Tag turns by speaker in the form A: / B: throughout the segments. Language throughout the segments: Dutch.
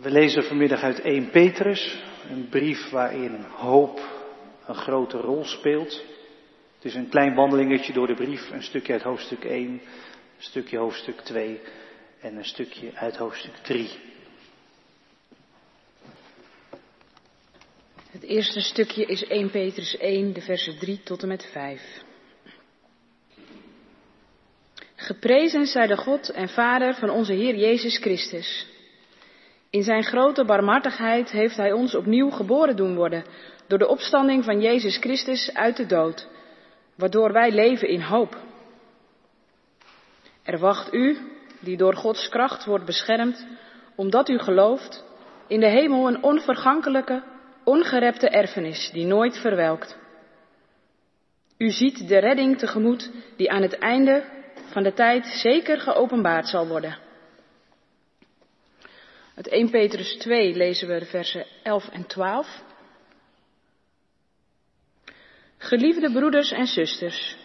A: We lezen vanmiddag uit 1 Petrus, een brief waarin hoop een grote rol speelt. Het is een klein wandelingetje door de brief, een stukje uit hoofdstuk 1, een stukje hoofdstuk 2 en een stukje uit hoofdstuk 3.
B: Het eerste stukje is 1 Petrus 1, de versen 3 tot en met 5. Geprezen zij de God en Vader van onze Heer Jezus Christus. In zijn grote barmhartigheid heeft Hij ons opnieuw geboren doen worden door de opstanding van Jezus Christus uit de dood, waardoor wij leven in hoop. Er wacht u, die door Gods kracht wordt beschermd, omdat u gelooft, in de hemel een onvergankelijke, ongerepte erfenis die nooit verwelkt. U ziet de redding tegemoet die aan het einde van de tijd zeker geopenbaard zal worden. Uit 1 Petrus 2 lezen we de versen 11 en 12. Geliefde broeders en zusters,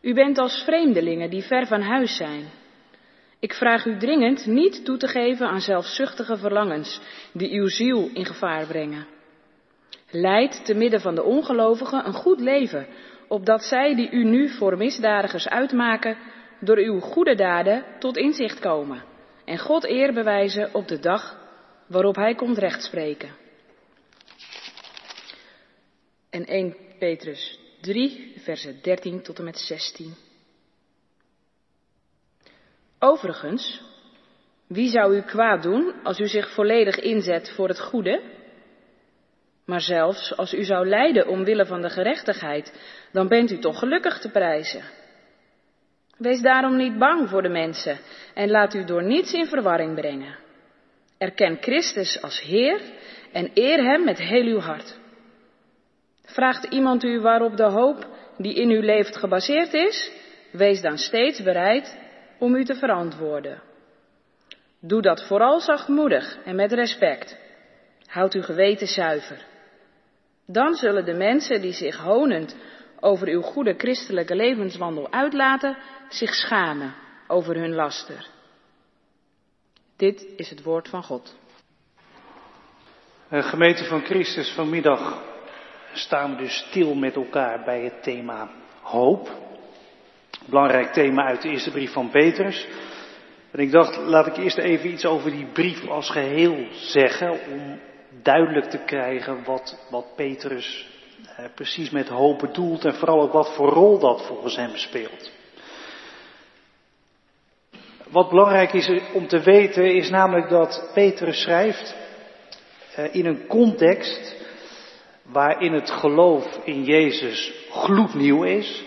B: u bent als vreemdelingen die ver van huis zijn. Ik vraag u dringend niet toe te geven aan zelfzuchtige verlangens die uw ziel in gevaar brengen. Leid te midden van de ongelovigen een goed leven, opdat zij die u nu voor misdadigers uitmaken, door uw goede daden tot inzicht komen en God eer bewijzen op de dag waarop Hij komt rechtspreken. En 1 Petrus 3, versen 13 tot en met 16. Overigens, wie zou u kwaad doen als u zich volledig inzet voor het goede? Maar zelfs als u zou lijden omwille van de gerechtigheid, dan bent u toch gelukkig te prijzen. Wees daarom niet bang voor de mensen en laat u door niets in verwarring brengen. Erken Christus als Heer en eer Hem met heel uw hart. Vraagt iemand u waarop de hoop die in u leeft gebaseerd is? Wees dan steeds bereid om u te verantwoorden. Doe dat vooral zachtmoedig en met respect. Houd uw geweten zuiver. Dan zullen de mensen die zich honend over uw goede christelijke levenswandel uitlaten, zich schamen over hun laster. Dit is het woord van God.
A: Gemeente van Christus, vanmiddag staan we dus stil met elkaar bij het thema hoop. Belangrijk thema uit de eerste brief van Petrus. En ik dacht, laat ik eerst even iets over die brief als geheel zeggen, om duidelijk te krijgen wat, wat Petrus eh, precies met hoop bedoelt en vooral ook wat voor rol dat volgens hem speelt. Wat belangrijk is om te weten is namelijk dat Petrus schrijft eh, in een context waarin het geloof in Jezus gloednieuw is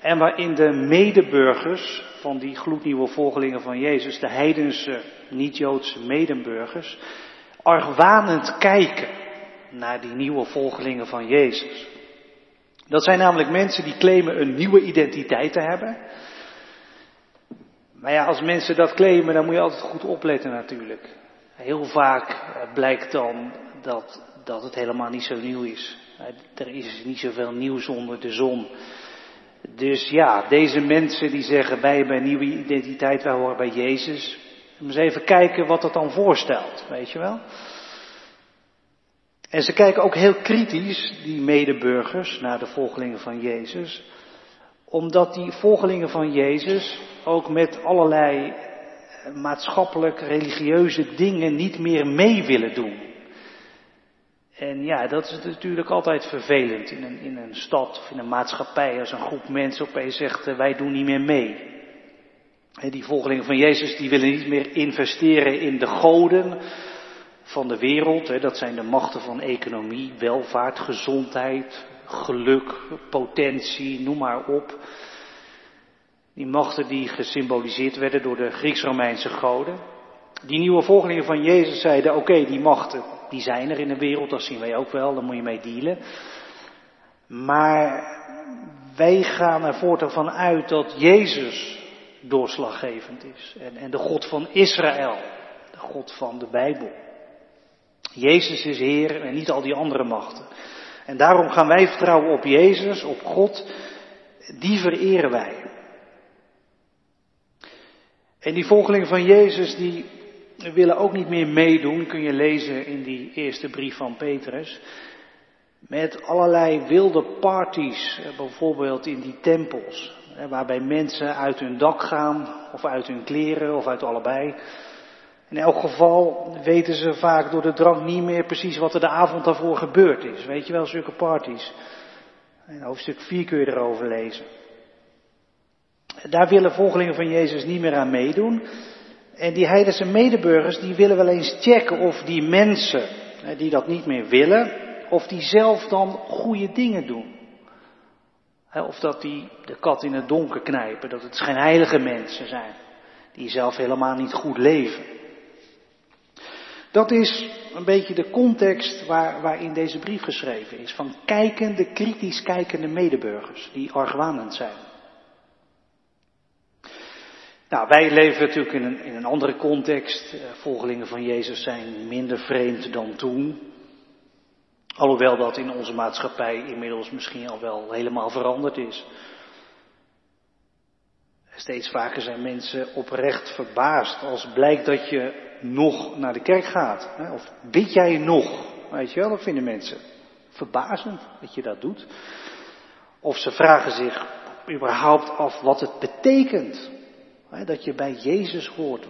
A: en waarin de medeburgers van die gloednieuwe volgelingen van Jezus, de heidense niet-Joodse medeburgers, argwanend kijken naar die nieuwe volgelingen van Jezus. Dat zijn namelijk mensen die claimen een nieuwe identiteit te hebben. Maar ja, als mensen dat claimen, dan moet je altijd goed opletten natuurlijk. Heel vaak blijkt dan dat, dat het helemaal niet zo nieuw is. Er is niet zoveel nieuws onder de zon. Dus ja, deze mensen die zeggen wij hebben een nieuwe identiteit, wij horen bij Jezus. Eens even kijken wat dat dan voorstelt, weet je wel. En ze kijken ook heel kritisch, die medeburgers, naar de volgelingen van Jezus. Omdat die volgelingen van Jezus ook met allerlei maatschappelijk religieuze dingen niet meer mee willen doen. En ja, dat is natuurlijk altijd vervelend in een, in een stad of in een maatschappij als een groep mensen opeens zegt wij doen niet meer mee. En die volgelingen van Jezus die willen niet meer investeren in de goden van de wereld. Dat zijn de machten van economie, welvaart, gezondheid, geluk, potentie, noem maar op. Die machten die gesymboliseerd werden door de Grieks-Romeinse goden. Die nieuwe volgelingen van Jezus zeiden, oké, die machten, die zijn er in de wereld, dat zien wij ook wel, daar moet je mee dealen. Maar wij gaan er voortaan van uit dat Jezus doorslaggevend is. En, en de God van Israël, de God van de Bijbel. Jezus is Heer en niet al die andere machten. En daarom gaan wij vertrouwen op Jezus, op God, die vereren wij. En die volgelingen van Jezus, die willen ook niet meer meedoen, kun je lezen in die eerste brief van Petrus, met allerlei wilde parties, eh, bijvoorbeeld in die tempels, waarbij mensen uit hun dak gaan, of uit hun kleren, of uit allebei. In elk geval weten ze vaak door de drank niet meer precies wat er de avond daarvoor gebeurd is. Weet je wel, zulke parties. In hoofdstuk 4 kun je erover lezen. Daar willen volgelingen van Jezus niet meer aan meedoen. En die heidense medeburgers, die willen wel eens checken of die mensen die dat niet meer willen, of die zelf dan goede dingen doen. Of dat die de kat in het donker knijpen, dat het schijnheilige mensen zijn, die zelf helemaal niet goed leven. Dat is een beetje de context waar, waarin deze brief geschreven is. Van kijkende, kritisch kijkende medeburgers die argwanend zijn. Nou, wij leven natuurlijk in een, in een andere context. Eh, volgelingen van Jezus zijn minder vreemd dan toen. Alhoewel dat in onze maatschappij inmiddels misschien al wel helemaal veranderd is. Steeds vaker zijn mensen oprecht verbaasd als blijkt dat je nog naar de kerk gaat. Of bid jij nog? Weet je wel, dat vinden mensen verbazend dat je dat doet. Of ze vragen zich überhaupt af wat het betekent. Dat je bij Jezus hoort.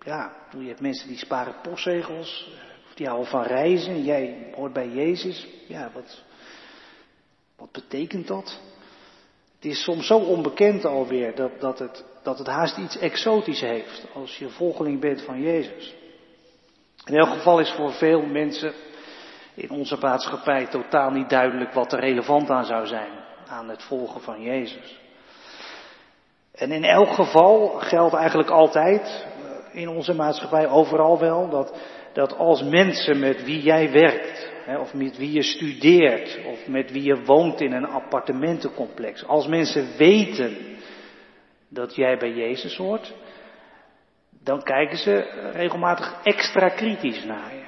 A: Ja, je hebt mensen die sparen postzegels, of die houden van reizen. Jij hoort bij Jezus. Ja, wat, wat betekent dat? Het is soms zo onbekend alweer dat, dat, het, dat het haast iets exotisch heeft als je volgeling bent van Jezus. In elk geval is voor veel mensen in onze maatschappij totaal niet duidelijk wat er relevant aan zou zijn aan het volgen van Jezus. En in elk geval geldt eigenlijk altijd eh, in onze maatschappij overal wel dat, dat als mensen met wie jij werkt, of met wie je studeert, of met wie je woont in een appartementencomplex. Als mensen weten dat jij bij Jezus hoort, dan kijken ze regelmatig extra kritisch naar je.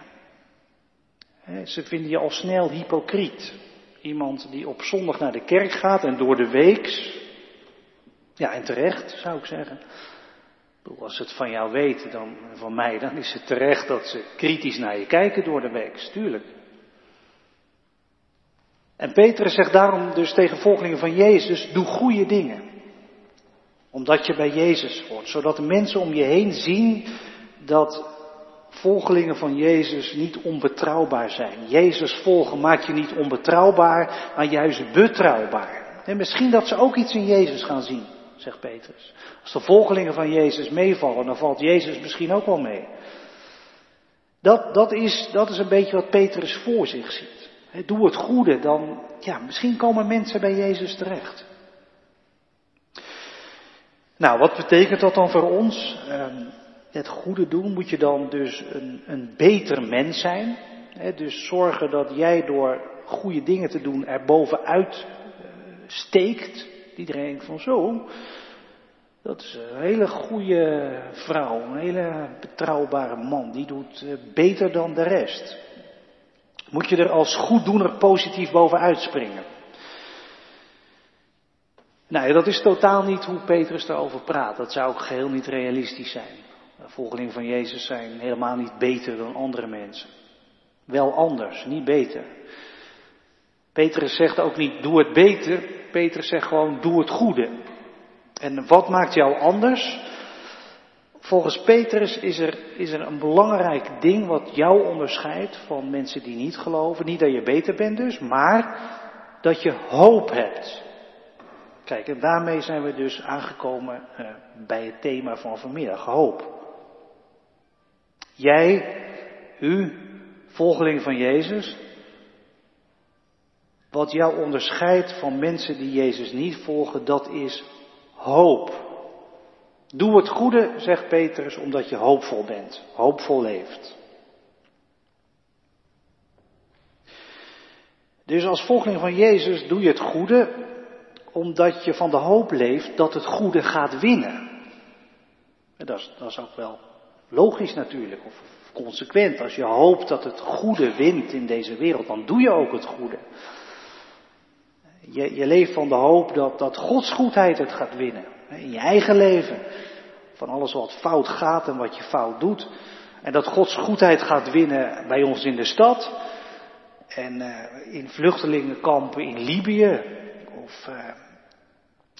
A: Ze vinden je al snel hypocriet. Iemand die op zondag naar de kerk gaat en door de weeks, ja en terecht zou ik zeggen. Als ze het van jou weten, dan van mij, dan is het terecht dat ze kritisch naar je kijken door de week, tuurlijk. En Petrus zegt daarom dus tegen volgelingen van Jezus, doe goede dingen. Omdat je bij Jezus hoort, zodat de mensen om je heen zien dat volgelingen van Jezus niet onbetrouwbaar zijn. Jezus volgen maakt je niet onbetrouwbaar, maar juist betrouwbaar. En misschien dat ze ook iets in Jezus gaan zien, zegt Petrus. Als de volgelingen van Jezus meevallen, dan valt Jezus misschien ook wel mee. Dat, dat, is, dat is een beetje wat Petrus voor zich ziet. Doe het goede, dan, ja, misschien komen mensen bij Jezus terecht. Nou, wat betekent dat dan voor ons? Ehm, het goede doen moet je dan dus een, een beter mens zijn. dus zorgen dat jij door goede dingen te doen er bovenuit uh, steekt. Iedereen denkt van zo, dat is een hele goede vrouw, een hele betrouwbare man. Die doet uh, beter dan de rest moet je er als goeddoener positief bovenuit springen. Nou, dat is totaal niet hoe Petrus daarover praat. Dat zou ook geheel niet realistisch zijn. Volgelingen van Jezus zijn helemaal niet beter dan andere mensen. Wel anders, niet beter. Petrus zegt ook niet doe het beter. Petrus zegt gewoon doe het goede. En wat maakt jou anders? Volgens Petrus is er, is er een belangrijk ding wat jou onderscheidt van mensen die niet geloven. Niet dat je beter bent dus, maar dat je hoop hebt. Kijk, en daarmee zijn we dus aangekomen uh, bij het thema van vanmiddag, hoop. Jij, u, volgeling van Jezus, wat jou onderscheidt van mensen die Jezus niet volgen, dat is hoop. Doe het goede, zegt Petrus, omdat je hoopvol bent, hoopvol leeft. Dus als volgeling van Jezus doe je het goede, omdat je van de hoop leeft dat het goede gaat winnen. En dat is, dat is ook wel logisch natuurlijk, of consequent. Als je hoopt dat het goede wint in deze wereld, dan doe je ook het goede. Je, je leeft van de hoop dat, dat Gods goedheid het gaat winnen. In je eigen leven. Van alles wat fout gaat en wat je fout doet. En dat Gods goedheid gaat winnen bij ons in de stad. En uh, in vluchtelingenkampen in Libië. Of uh,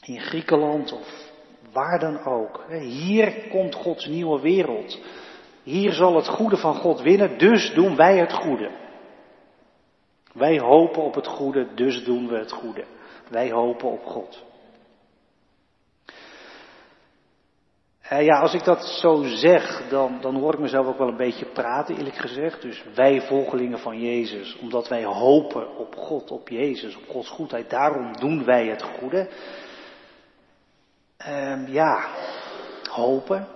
A: in Griekenland. Of waar dan ook. Hier komt Gods nieuwe wereld. Hier zal het goede van God winnen, dus doen wij het goede. Wij hopen op het goede, dus doen we het goede. Wij hopen op God. Uh, ja, als ik dat zo zeg, dan, dan hoor ik mezelf ook wel een beetje praten, eerlijk gezegd. Dus wij volgelingen van Jezus, omdat wij hopen op God, op Jezus, op Gods goedheid, daarom doen wij het goede. Uh, ja, hopen.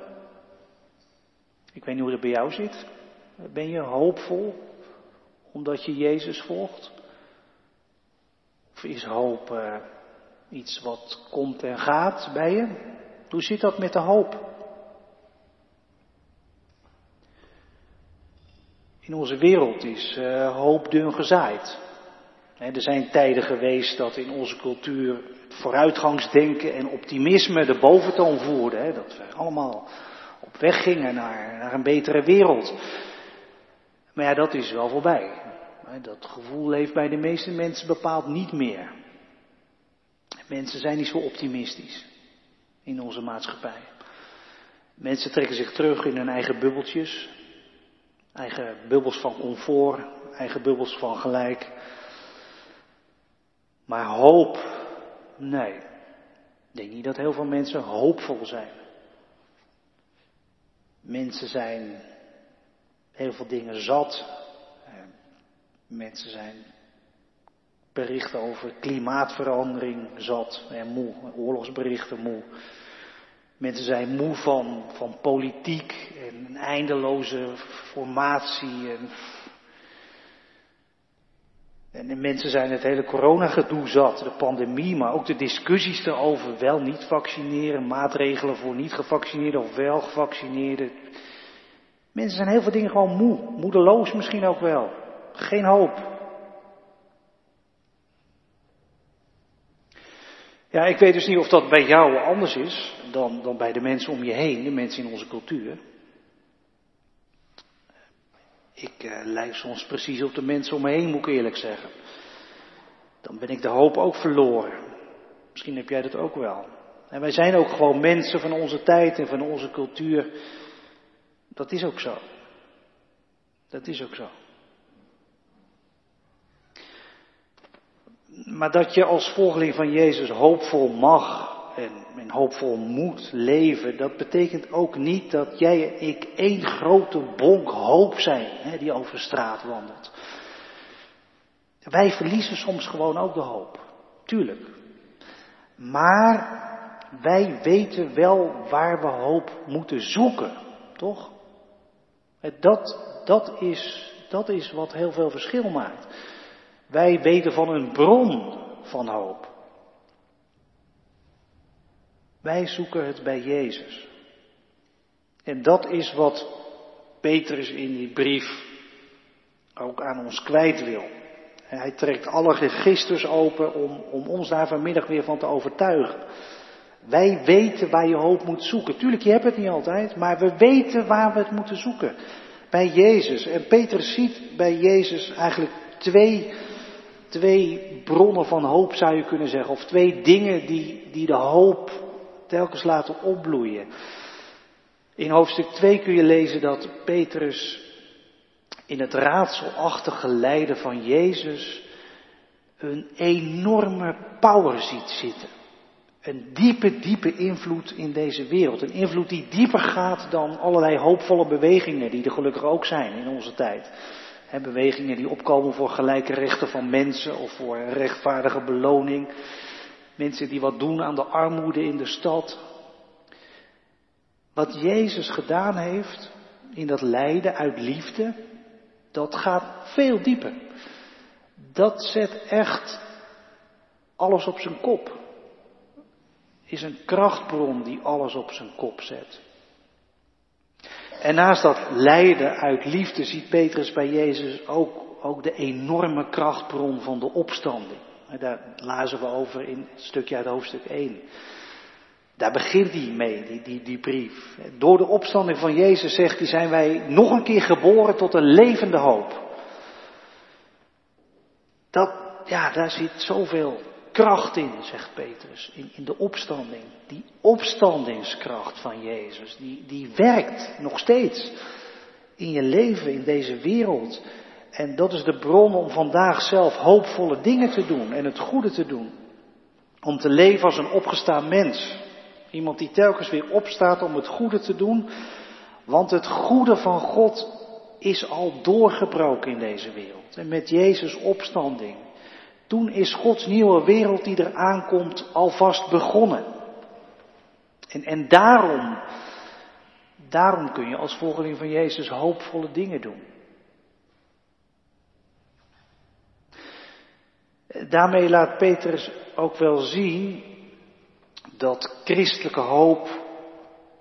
A: Ik weet niet hoe het bij jou zit. Ben je hoopvol omdat je Jezus volgt? Of is hoop iets wat komt en gaat bij je? Hoe zit dat met de hoop? In onze wereld is uh, hoop dun gezaaid. er zijn tijden geweest dat in onze cultuur vooruitgangsdenken en optimisme de boventoon voerde. dat we allemaal op weg gingen naar, naar een betere wereld. Maar ja, dat is wel voorbij. Dat gevoel leeft bij de meeste mensen bepaald niet meer. Mensen zijn niet zo optimistisch in onze maatschappij. Mensen trekken zich terug in hun eigen bubbeltjes. Eigen bubbels van comfort, eigen bubbels van gelijk. Maar hoop, nee. Ik denk niet dat heel veel mensen hoopvol zijn. Mensen zijn heel veel dingen zat. Mensen zijn berichten over klimaatverandering zat en moe, oorlogsberichten moe. Mensen zijn moe van, van politiek en een eindeloze formatie. En, en de mensen zijn het hele coronagedoe zat, de pandemie, maar ook de discussies erover wel niet vaccineren, maatregelen voor niet gevaccineerden of wel gevaccineerden. Mensen zijn heel veel dingen gewoon moe, moedeloos misschien ook wel. Geen hoop. Ja, ik weet dus niet of dat bij jou anders is dan, dan bij de mensen om je heen, de mensen in onze cultuur. Ik uh, lijk soms precies op de mensen om me heen, moet ik eerlijk zeggen. Dan ben ik de hoop ook verloren. Misschien heb jij dat ook wel. En wij zijn ook gewoon mensen van onze tijd en van onze cultuur. Dat is ook zo. Dat is ook zo. Maar dat je als volgeling van Jezus hoopvol mag en, hoopvol moet leven, dat betekent ook niet dat jij en ik één grote bonk hoop zijn hè, die over straat wandelt. Wij verliezen soms gewoon ook de hoop, tuurlijk. Maar wij weten wel waar we hoop moeten zoeken, toch? Dat, dat, is, dat is wat heel veel verschil maakt. Wij weten van een bron van hoop. Wij zoeken het bij Jezus. En dat is wat Petrus in die brief ook aan ons kwijt wil. En hij trekt alle registers open om, om ons daar vanmiddag weer van te overtuigen. Wij weten waar je hoop moet zoeken. Tuurlijk, je hebt het niet altijd, maar we weten waar we het moeten zoeken. Bij Jezus. En Petrus ziet bij Jezus eigenlijk twee twee bronnen van hoop zou je kunnen zeggen, of twee dingen die, die de hoop telkens laten opbloeien. In hoofdstuk 2 kun je lezen dat Petrus in het raadselachtige lijden van Jezus een enorme power ziet zitten. Een diepe, diepe invloed in deze wereld. Een invloed die dieper gaat dan allerlei hoopvolle bewegingen, die er gelukkig ook zijn in onze tijd bewegingen die opkomen voor gelijke rechten van mensen of voor rechtvaardige beloning. Mensen die wat doen aan de armoede in de stad. Wat Jezus gedaan heeft in dat lijden uit liefde, dat gaat veel dieper. Dat zet echt alles op zijn kop. Is een krachtbron die alles op zijn kop zet. En naast dat lijden uit liefde ziet Petrus bij Jezus ook, ook de enorme krachtbron van de opstanding. Daar lazen we over in het stukje uit hoofdstuk 1. Daar begint hij mee, die, die, die brief. Door de opstanding van Jezus, zegt hij, zijn wij nog een keer geboren tot een levende hoop. Dat, ja, daar zit zoveel kracht in, zegt Petrus, in, in de opstanding. Die opstandingskracht van Jezus, die, die werkt nog steeds in je leven, in deze wereld. En dat is de bron om vandaag zelf hoopvolle dingen te doen en het goede te doen. Om te leven als een opgestaan mens. Iemand die telkens weer opstaat om het goede te doen. Want het goede van God is al doorgebroken in deze wereld. En met Jezus opstanding. Toen is Gods nieuwe wereld die er aankomt alvast begonnen. En, en daarom, daarom kun je als volgeling van Jezus hoopvolle dingen doen. Daarmee laat Petrus ook wel zien dat christelijke hoop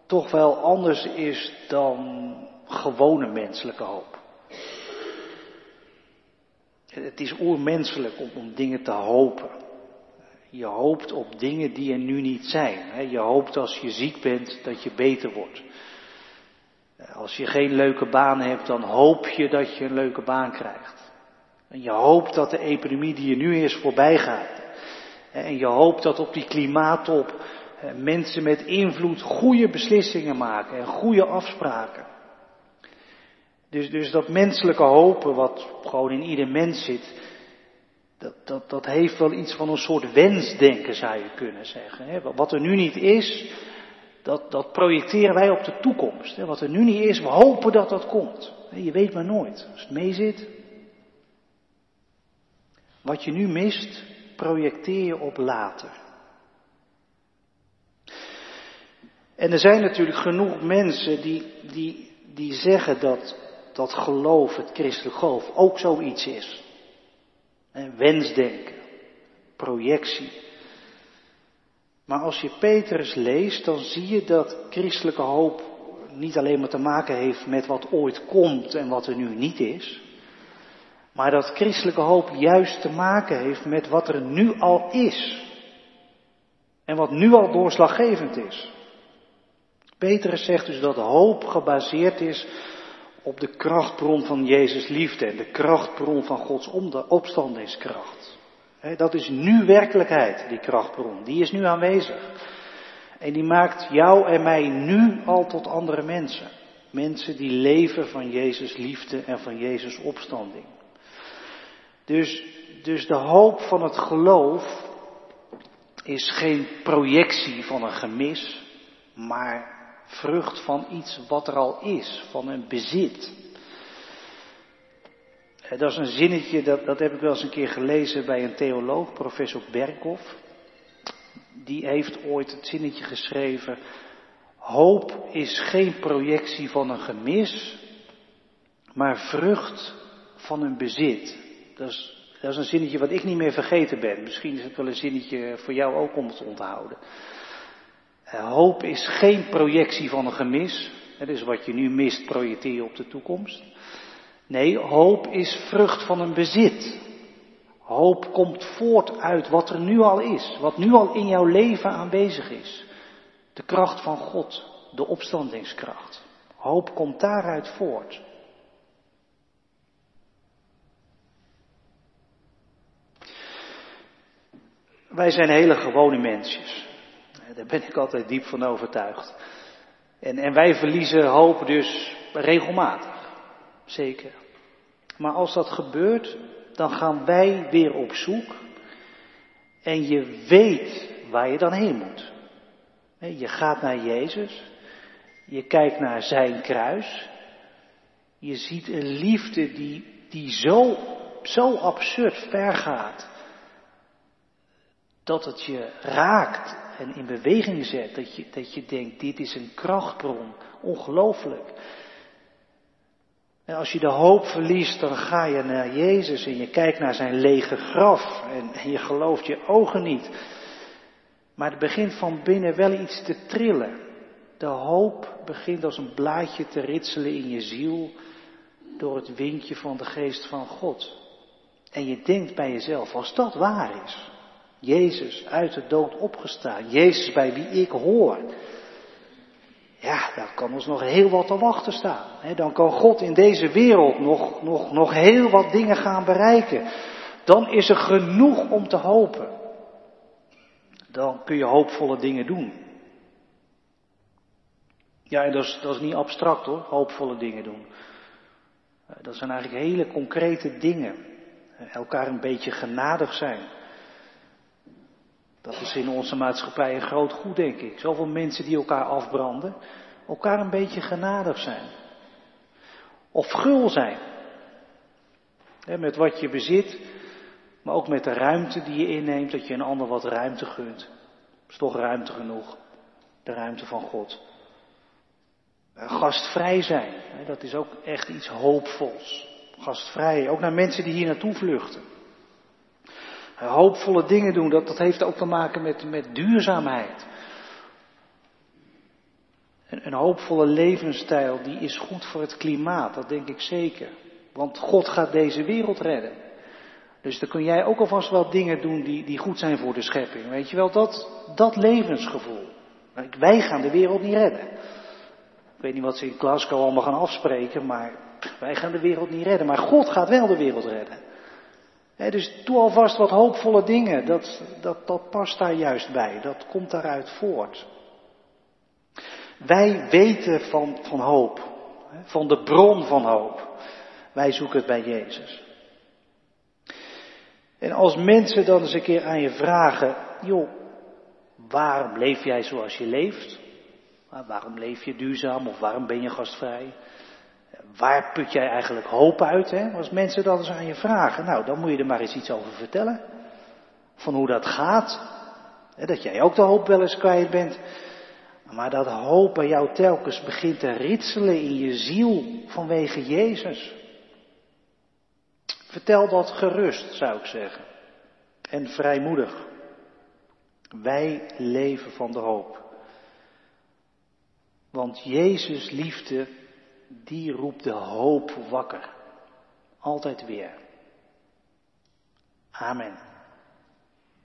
A: toch wel anders is dan gewone menselijke hoop. Het is oermenselijk om, om dingen te hopen. Je hoopt op dingen die er nu niet zijn. Je hoopt als je ziek bent dat je beter wordt. Als je geen leuke baan hebt, dan hoop je dat je een leuke baan krijgt. En je hoopt dat de epidemie die er nu is voorbij gaat. En je hoopt dat op die klimaattop mensen met invloed goede beslissingen maken en goede afspraken. Dus, dus dat menselijke hopen, wat gewoon in ieder mens zit, dat, dat, dat heeft wel iets van een soort wensdenken, zou je kunnen zeggen. Wat er nu niet is, dat, dat projecteren wij op de toekomst. Wat er nu niet is, we hopen dat dat komt. Je weet maar nooit. Als het mee zit. Wat je nu mist, projecteer je op later. En er zijn natuurlijk genoeg mensen die, die, die zeggen dat dat geloof, het christelijk geloof, ook zoiets is. wensdenken, projectie. Maar als je Petrus leest, dan zie je dat christelijke hoop niet alleen maar te maken heeft met wat ooit komt en wat er nu niet is. Maar dat christelijke hoop juist te maken heeft met wat er nu al is. En wat nu al doorslaggevend is. Petrus zegt dus dat hoop gebaseerd is op de krachtbron van Jezus liefde en de krachtbron van Gods opstandingskracht. Dat is nu werkelijkheid, die krachtbron. Die is nu aanwezig. En die maakt jou en mij nu al tot andere mensen. Mensen die leven van Jezus liefde en van Jezus opstanding. Dus, dus de hoop van het geloof is geen projectie van een gemis, maar vrucht van iets wat er al is, van een bezit. Dat is een zinnetje, dat, dat heb ik wel eens een keer gelezen bij een theoloog, professor Berkhoff. Die heeft ooit het zinnetje geschreven, hoop is geen projectie van een gemis, maar vrucht van een bezit. Dat is, dat is een zinnetje wat ik niet meer vergeten ben. Misschien is het wel een zinnetje voor jou ook om te onthouden. Hoop is geen projectie van een gemis. Het is wat je nu mist, projecteer je op de toekomst. Nee, hoop is vrucht van een bezit. Hoop komt voort uit wat er nu al is, wat nu al in jouw leven aanwezig is. De kracht van God, de opstandingskracht. Hoop komt daaruit voort. Wij zijn hele gewone mensjes. Daar ben ik altijd diep van overtuigd. En, en wij verliezen hoop dus regelmatig. Zeker. Maar als dat gebeurt, dan gaan wij weer op zoek. En je weet waar je dan heen moet. Je gaat naar Jezus. Je kijkt naar zijn kruis. Je ziet een liefde die, die zo, zo absurd ver gaat. Dat het je raakt en in beweging zet. Dat je, dat je denkt, dit is een krachtbron. Ongelooflijk. En als je de hoop verliest, dan ga je naar Jezus en je kijkt naar zijn lege graf en, je gelooft je ogen niet. Maar het begint van binnen wel iets te trillen. De hoop begint als een blaadje te ritselen in je ziel door het windje van de geest van God. En je denkt bij jezelf, als dat waar is, Jezus uit de dood opgestaan. Jezus bij wie ik hoor. Ja, daar kan ons nog heel wat te wachten staan. Dan kan God in deze wereld nog, nog, nog heel wat dingen gaan bereiken. Dan is er genoeg om te hopen. Dan kun je hoopvolle dingen doen. Ja, en dat is, dat is niet abstract hoor, hoopvolle dingen doen. Dat zijn eigenlijk hele concrete dingen. Elkaar een beetje genadig zijn. Dat is in onze maatschappij een groot goed, denk ik. Zoveel mensen die elkaar afbranden. Elkaar een beetje genadig zijn. Of gul zijn. met wat je bezit, maar ook met de ruimte die je inneemt, dat je een ander wat ruimte gunt. is toch ruimte genoeg. De ruimte van God. Gastvrij zijn, dat is ook echt iets hoopvols. Gastvrij, ook naar mensen die hier naartoe vluchten. Hoopvolle dingen doen, dat, dat heeft ook te maken met, met duurzaamheid. Een, een hoopvolle levensstijl, die is goed voor het klimaat, dat denk ik zeker. Want God gaat deze wereld redden. Dus dan kun jij ook alvast wel dingen doen die, die goed zijn voor de schepping. Weet je wel, dat, dat levensgevoel. Wij gaan de wereld niet redden. Ik weet niet wat ze in Glasgow allemaal gaan afspreken, maar wij gaan de wereld niet redden. Maar God gaat wel de wereld redden dus doe alvast wat hoopvolle dingen. Dat, dat, dat past daar juist bij. Dat komt daaruit voort. Wij weten van, van hoop. van de bron van hoop. Wij zoeken het bij Jezus. En als mensen dan eens een keer aan je vragen, joh, waarom leef jij zoals je leeft? Waarom leef je duurzaam of waarom ben je gastvrij? Waar put jij eigenlijk hoop uit? Hè? Als mensen dat eens aan je vragen, nou, dan moet je er maar eens iets over vertellen. Van hoe dat gaat. Hè, dat jij ook de hoop wel eens kwijt bent. Maar dat hoop bij jou telkens begint te ritselen in je ziel vanwege Jezus. Vertel dat gerust, zou ik zeggen. En vrijmoedig. Wij leven van de hoop. Want Jezus liefde die roept de hoop wakker. Altijd weer. Amen.